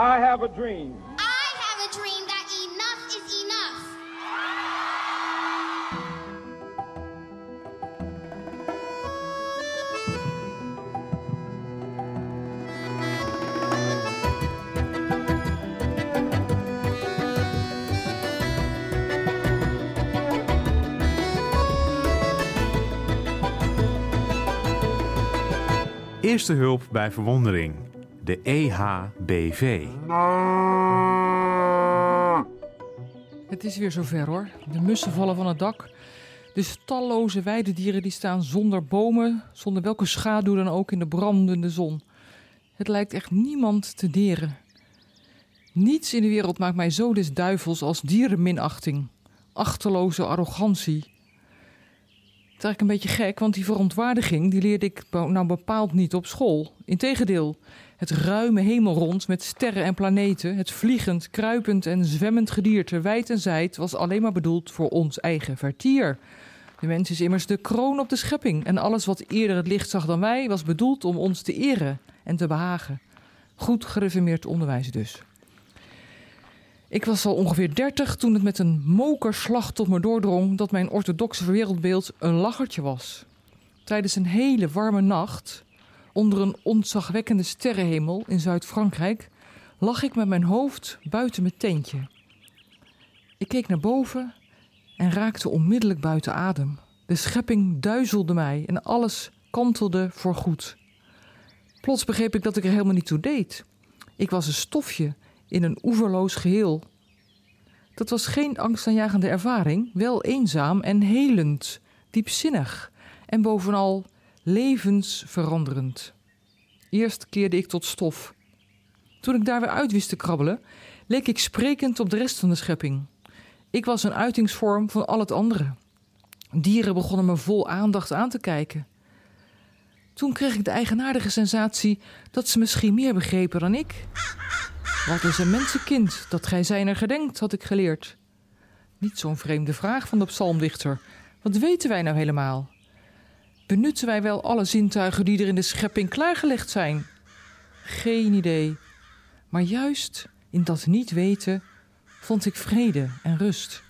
I have a dream. I have a dream that enough is enough. Eerste hulp bij verwondering. De EHBV. Het is weer zover hoor. De mussen vallen van het dak. De talloze weidedieren die staan zonder bomen, zonder welke schaduw dan ook in de brandende zon. Het lijkt echt niemand te deren. Niets in de wereld maakt mij zo des duivels als dierenminachting, achterloze arrogantie. Is eigenlijk een beetje gek, want die verontwaardiging die leerde ik nou bepaald niet op school. Integendeel, het ruime hemelrond met sterren en planeten, het vliegend, kruipend en zwemmend gedierte, wijd en zijd, was alleen maar bedoeld voor ons eigen vertier. De mens is immers de kroon op de schepping en alles wat eerder het licht zag dan wij, was bedoeld om ons te eren en te behagen. Goed gereformeerd onderwijs dus. Ik was al ongeveer dertig toen het met een mokerslag tot me doordrong dat mijn orthodoxe wereldbeeld een lachertje was. Tijdens een hele warme nacht, onder een ontzagwekkende sterrenhemel in Zuid-Frankrijk, lag ik met mijn hoofd buiten mijn tentje. Ik keek naar boven en raakte onmiddellijk buiten adem. De schepping duizelde mij en alles kantelde voorgoed. Plots begreep ik dat ik er helemaal niet toe deed. Ik was een stofje in een oeverloos geheel. Dat was geen angstaanjagende ervaring, wel eenzaam en helend, diepzinnig en bovenal levensveranderend. Eerst keerde ik tot stof. Toen ik daar weer uit wist te krabbelen, leek ik sprekend op de rest van de schepping. Ik was een uitingsvorm van al het andere. Dieren begonnen me vol aandacht aan te kijken. Toen kreeg ik de eigenaardige sensatie dat ze misschien meer begrepen dan ik. Wat is een mensenkind dat gij zijner gedenkt, had ik geleerd. Niet zo'n vreemde vraag van de psalmdichter. Wat weten wij nou helemaal? Benutten wij wel alle zintuigen die er in de schepping klaargelegd zijn? Geen idee. Maar juist in dat niet weten vond ik vrede en rust.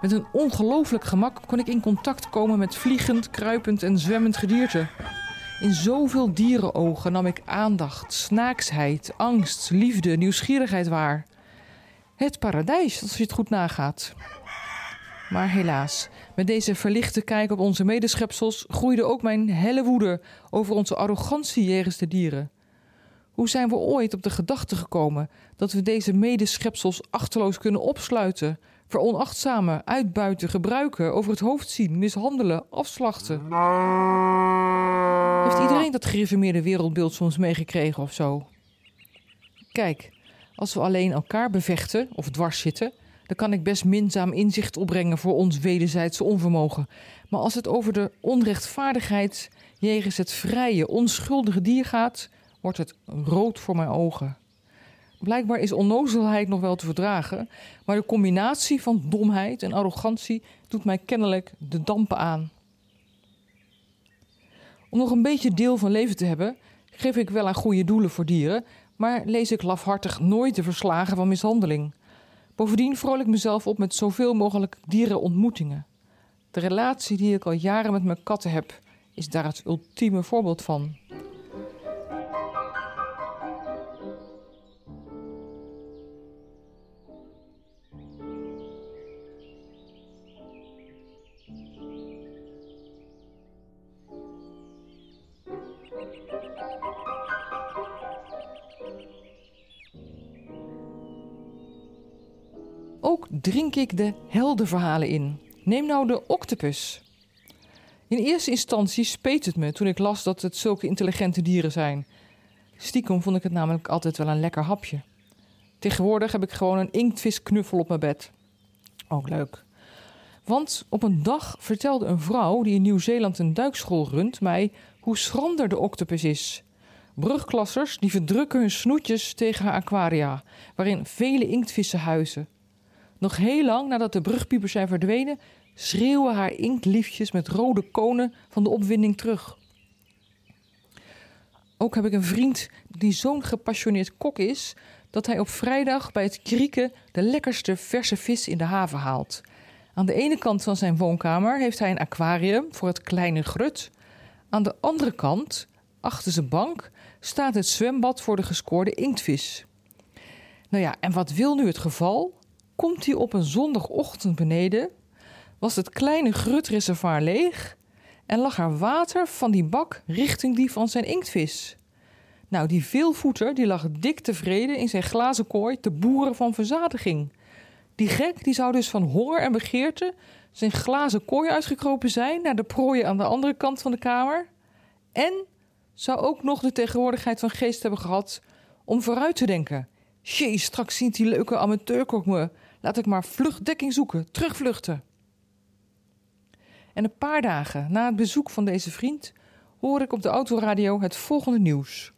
Met een ongelooflijk gemak kon ik in contact komen met vliegend, kruipend en zwemmend gedierte. In zoveel dierenogen nam ik aandacht, snaaksheid, angst, liefde, nieuwsgierigheid waar. Het paradijs, als je het goed nagaat. Maar helaas, met deze verlichte kijk op onze medeschepsels groeide ook mijn helle woede over onze arrogantie jegens de dieren. Hoe zijn we ooit op de gedachte gekomen dat we deze medeschepsels achterloos kunnen opsluiten, veronachtzamen, uitbuiten, gebruiken, over het hoofd zien, mishandelen, afslachten? Heeft iedereen dat gereformeerde wereldbeeld soms meegekregen of zo? Kijk, als we alleen elkaar bevechten of dwars zitten, dan kan ik best minzaam inzicht opbrengen voor ons wederzijdse onvermogen. Maar als het over de onrechtvaardigheid jegens het vrije, onschuldige dier gaat, wordt het rood voor mijn ogen. Blijkbaar is onnozelheid nog wel te verdragen, maar de combinatie van domheid en arrogantie doet mij kennelijk de dampen aan. Om nog een beetje deel van leven te hebben, geef ik wel aan goede doelen voor dieren, maar lees ik lafhartig nooit de verslagen van mishandeling. Bovendien vrolijk mezelf op met zoveel mogelijk dierenontmoetingen. De relatie die ik al jaren met mijn katten heb, is daar het ultieme voorbeeld van. Drink ik de heldenverhalen in. Neem nou de octopus. In eerste instantie speet het me toen ik las dat het zulke intelligente dieren zijn. Stiekem vond ik het namelijk altijd wel een lekker hapje. Tegenwoordig heb ik gewoon een inktvisknuffel op mijn bed. Ook leuk. Want op een dag vertelde een vrouw die in Nieuw-Zeeland een duikschool runt mij hoe schrander de octopus is. Brugklassers die verdrukken hun snoetjes tegen haar aquaria, waarin vele inktvissen huizen. Nog heel lang nadat de brugpiepers zijn verdwenen, schreeuwen haar inktliefjes met rode konen van de opwinding terug. Ook heb ik een vriend die zo'n gepassioneerd kok is dat hij op vrijdag bij het krieken de lekkerste verse vis in de haven haalt. Aan de ene kant van zijn woonkamer heeft hij een aquarium voor het kleine grut. Aan de andere kant, achter zijn bank, staat het zwembad voor de gescoorde inktvis. Nou ja, en wat wil nu het geval? Komt hij op een zondagochtend beneden, was het kleine grutreservoir leeg en lag er water van die bak richting die van zijn inktvis. Nou, die veelvoeter die lag dik tevreden in zijn glazen kooi te boeren van verzadiging. Die gek die zou dus van honger en begeerte zijn glazen kooi uitgekropen zijn naar de prooien aan de andere kant van de kamer. En zou ook nog de tegenwoordigheid van geest hebben gehad om vooruit te denken. Jee, straks ziet die leuke amateurkok me. Laat ik maar vluchtdekking zoeken, terugvluchten. En een paar dagen na het bezoek van deze vriend hoor ik op de autoradio het volgende nieuws.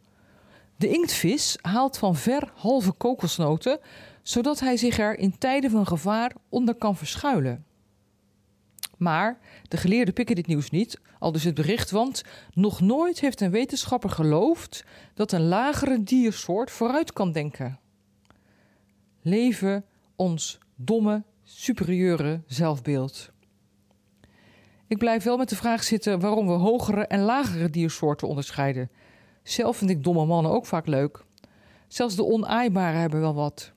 De inktvis haalt van ver halve kokosnoten, zodat hij zich er in tijden van gevaar onder kan verschuilen. Maar de geleerden pikken dit nieuws niet, al dus het bericht, want nog nooit heeft een wetenschapper geloofd dat een lagere diersoort vooruit kan denken. Leven ons domme, superieure zelfbeeld. Ik blijf wel met de vraag zitten waarom we hogere en lagere diersoorten onderscheiden. Zelf vind ik domme mannen ook vaak leuk. Zelfs de onaaibare hebben wel wat.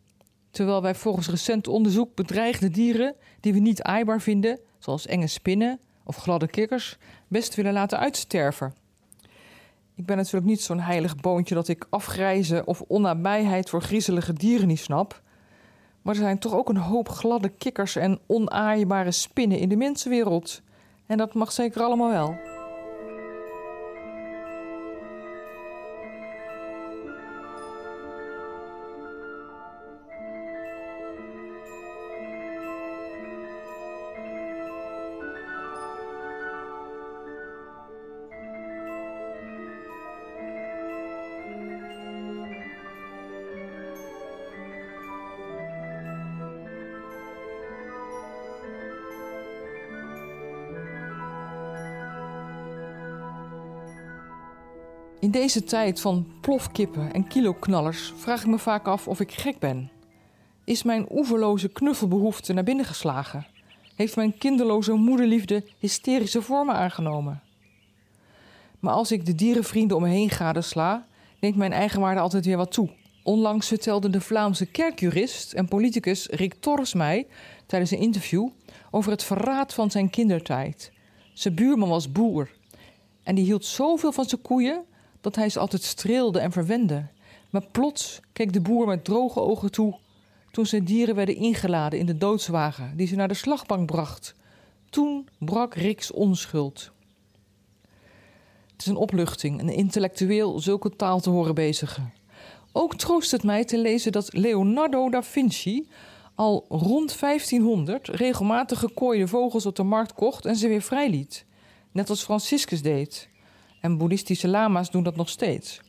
Terwijl wij volgens recent onderzoek bedreigde dieren die we niet aaibaar vinden, zoals enge spinnen of gladde kikkers, best willen laten uitsterven. Ik ben natuurlijk niet zo'n heilig boontje dat ik afgrijzen of onnabijheid voor griezelige dieren niet snap. Maar er zijn toch ook een hoop gladde kikkers en onaaibare spinnen in de mensenwereld. En dat mag zeker allemaal wel. In deze tijd van plofkippen en kiloknallers vraag ik me vaak af of ik gek ben. Is mijn oeverloze knuffelbehoefte naar binnen geslagen? Heeft mijn kinderloze moederliefde hysterische vormen aangenomen? Maar als ik de dierenvrienden om me heen gadesla, neemt mijn eigenwaarde altijd weer wat toe. Onlangs vertelde de Vlaamse kerkjurist en politicus Rick Torres mij tijdens een interview over het verraad van zijn kindertijd. Zijn buurman was boer en die hield zoveel van zijn koeien dat hij ze altijd streelde en verwende. Maar plots keek de boer met droge ogen toe toen zijn dieren werden ingeladen in de doodswagen die ze naar de slagbank bracht. Toen brak Riks onschuld. Het is een opluchting, een intellectueel zulke taal te horen bezigen. Ook troost het mij te lezen dat Leonardo da Vinci al rond 1500 regelmatig gekooide vogels op de markt kocht en ze weer vrijliet. Net als Franciscus deed. Boeddhistische lama's doen dat nog steeds.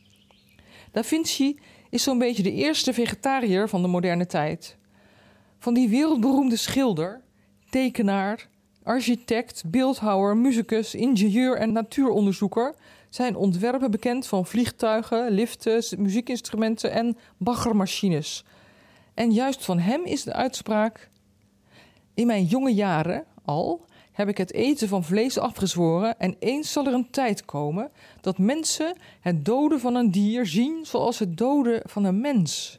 Da Vinci is zo'n beetje de eerste vegetariër van de moderne tijd. Van die wereldberoemde schilder, tekenaar, architect, beeldhouwer, muzikus, ingenieur en natuuronderzoeker zijn ontwerpen bekend van vliegtuigen, liften, muziekinstrumenten en baggermachines. En juist van hem is de uitspraak: In mijn jonge jaren al heb ik het eten van vlees afgezworen en eens zal er een tijd komen dat mensen het doden van een dier zien zoals het doden van een mens.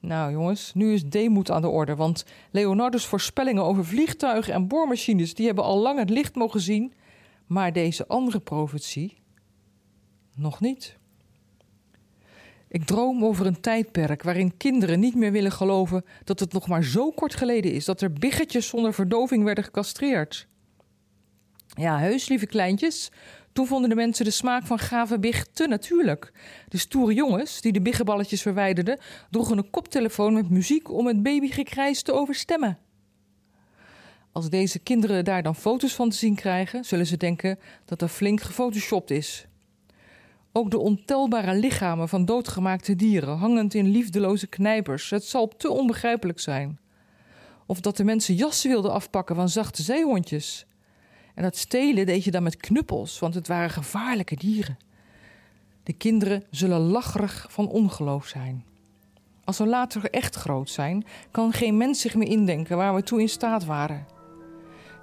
Nou jongens, nu is deemoed aan de orde, want Leonardo's voorspellingen over vliegtuigen en boormachines die hebben al lang het licht mogen zien, maar deze andere profetie nog niet. Ik droom over een tijdperk waarin kinderen niet meer willen geloven dat het nog maar zo kort geleden is dat er biggetjes zonder verdoving werden gecastreerd. Ja, heus, lieve kleintjes. Toen vonden de mensen de smaak van gave big te natuurlijk. De stoere jongens die de biggenballetjes verwijderden, droegen een koptelefoon met muziek om het babygekrijs te overstemmen. Als deze kinderen daar dan foto's van te zien krijgen, zullen ze denken dat er flink gefotoshopt is. Ook de ontelbare lichamen van doodgemaakte dieren hangend in liefdeloze knijpers, het zal te onbegrijpelijk zijn. Of dat de mensen jassen wilden afpakken van zachte zeehondjes. En dat stelen deed je dan met knuppels, want het waren gevaarlijke dieren. De kinderen zullen lacherig van ongeloof zijn. Als we later echt groot zijn, kan geen mens zich meer indenken waar we toe in staat waren.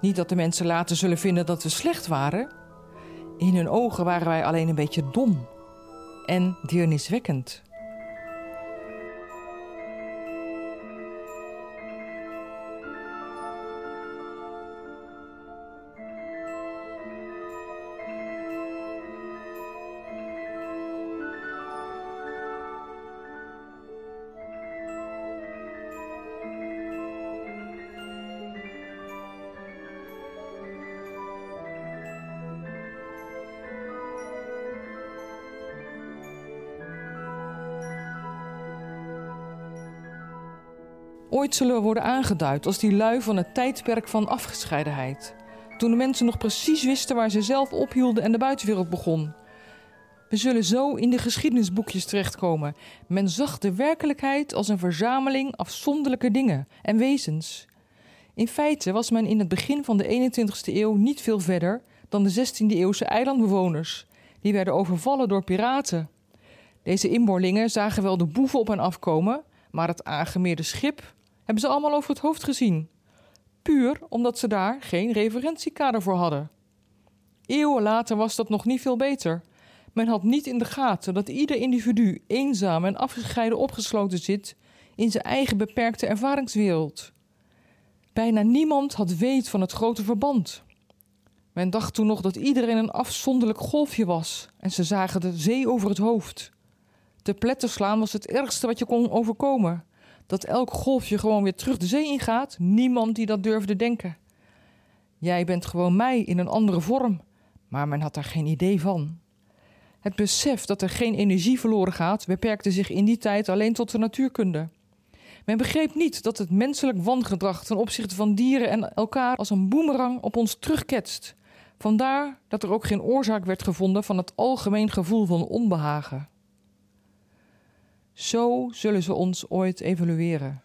Niet dat de mensen later zullen vinden dat we slecht waren. In hun ogen waren wij alleen een beetje dom en deerniswekkend. Ooit zullen worden aangeduid als die lui van het tijdperk van afgescheidenheid. Toen de mensen nog precies wisten waar ze zelf ophielden en de buitenwereld begon. We zullen zo in de geschiedenisboekjes terechtkomen. Men zag de werkelijkheid als een verzameling afzonderlijke dingen en wezens. In feite was men in het begin van de 21ste eeuw niet veel verder dan de 16e eeuwse eilandbewoners. Die werden overvallen door piraten. Deze inboorlingen zagen wel de boeven op hen afkomen, maar het aangemeerde schip hebben ze allemaal over het hoofd gezien. Puur omdat ze daar geen referentiekader voor hadden. Eeuwen later was dat nog niet veel beter. Men had niet in de gaten dat ieder individu eenzaam en afgescheiden opgesloten zit in zijn eigen beperkte ervaringswereld. Bijna niemand had weet van het grote verband. Men dacht toen nog dat iedereen een afzonderlijk golfje was en ze zagen de zee over het hoofd. Te pletter slaan was het ergste wat je kon overkomen dat elk golfje gewoon weer terug de zee ingaat? Niemand die dat durfde denken. Jij bent gewoon mij in een andere vorm, maar men had daar geen idee van. Het besef dat er geen energie verloren gaat, beperkte zich in die tijd alleen tot de natuurkunde. Men begreep niet dat het menselijk wangedrag ten opzichte van dieren en elkaar als een boemerang op ons terugketst. Vandaar dat er ook geen oorzaak werd gevonden van het algemeen gevoel van onbehagen. Zo zullen ze ons ooit evalueren.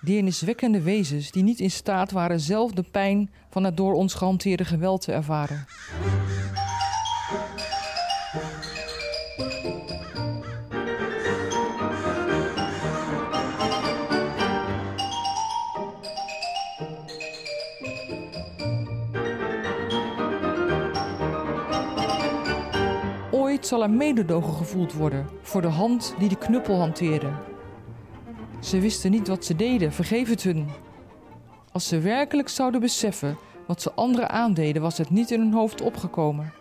Deerniswekkende wezens die niet in staat waren zelf de pijn van het door ons gehanteerde geweld te ervaren. Zal er mededogen gevoeld worden voor de hand die de knuppel hanteerde. Ze wisten niet wat ze deden, vergeef het hun. Als ze werkelijk zouden beseffen wat ze anderen aandeden, was het niet in hun hoofd opgekomen.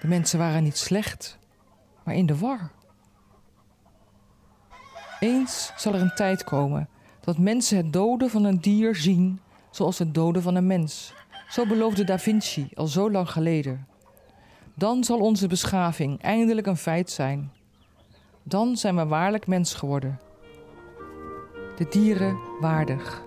De mensen waren niet slecht, maar in de war. Eens zal er een tijd komen dat mensen het doden van een dier zien zoals het doden van een mens. Zo beloofde Da Vinci al zo lang geleden. Dan zal onze beschaving eindelijk een feit zijn. Dan zijn we waarlijk mens geworden. De dieren waardig.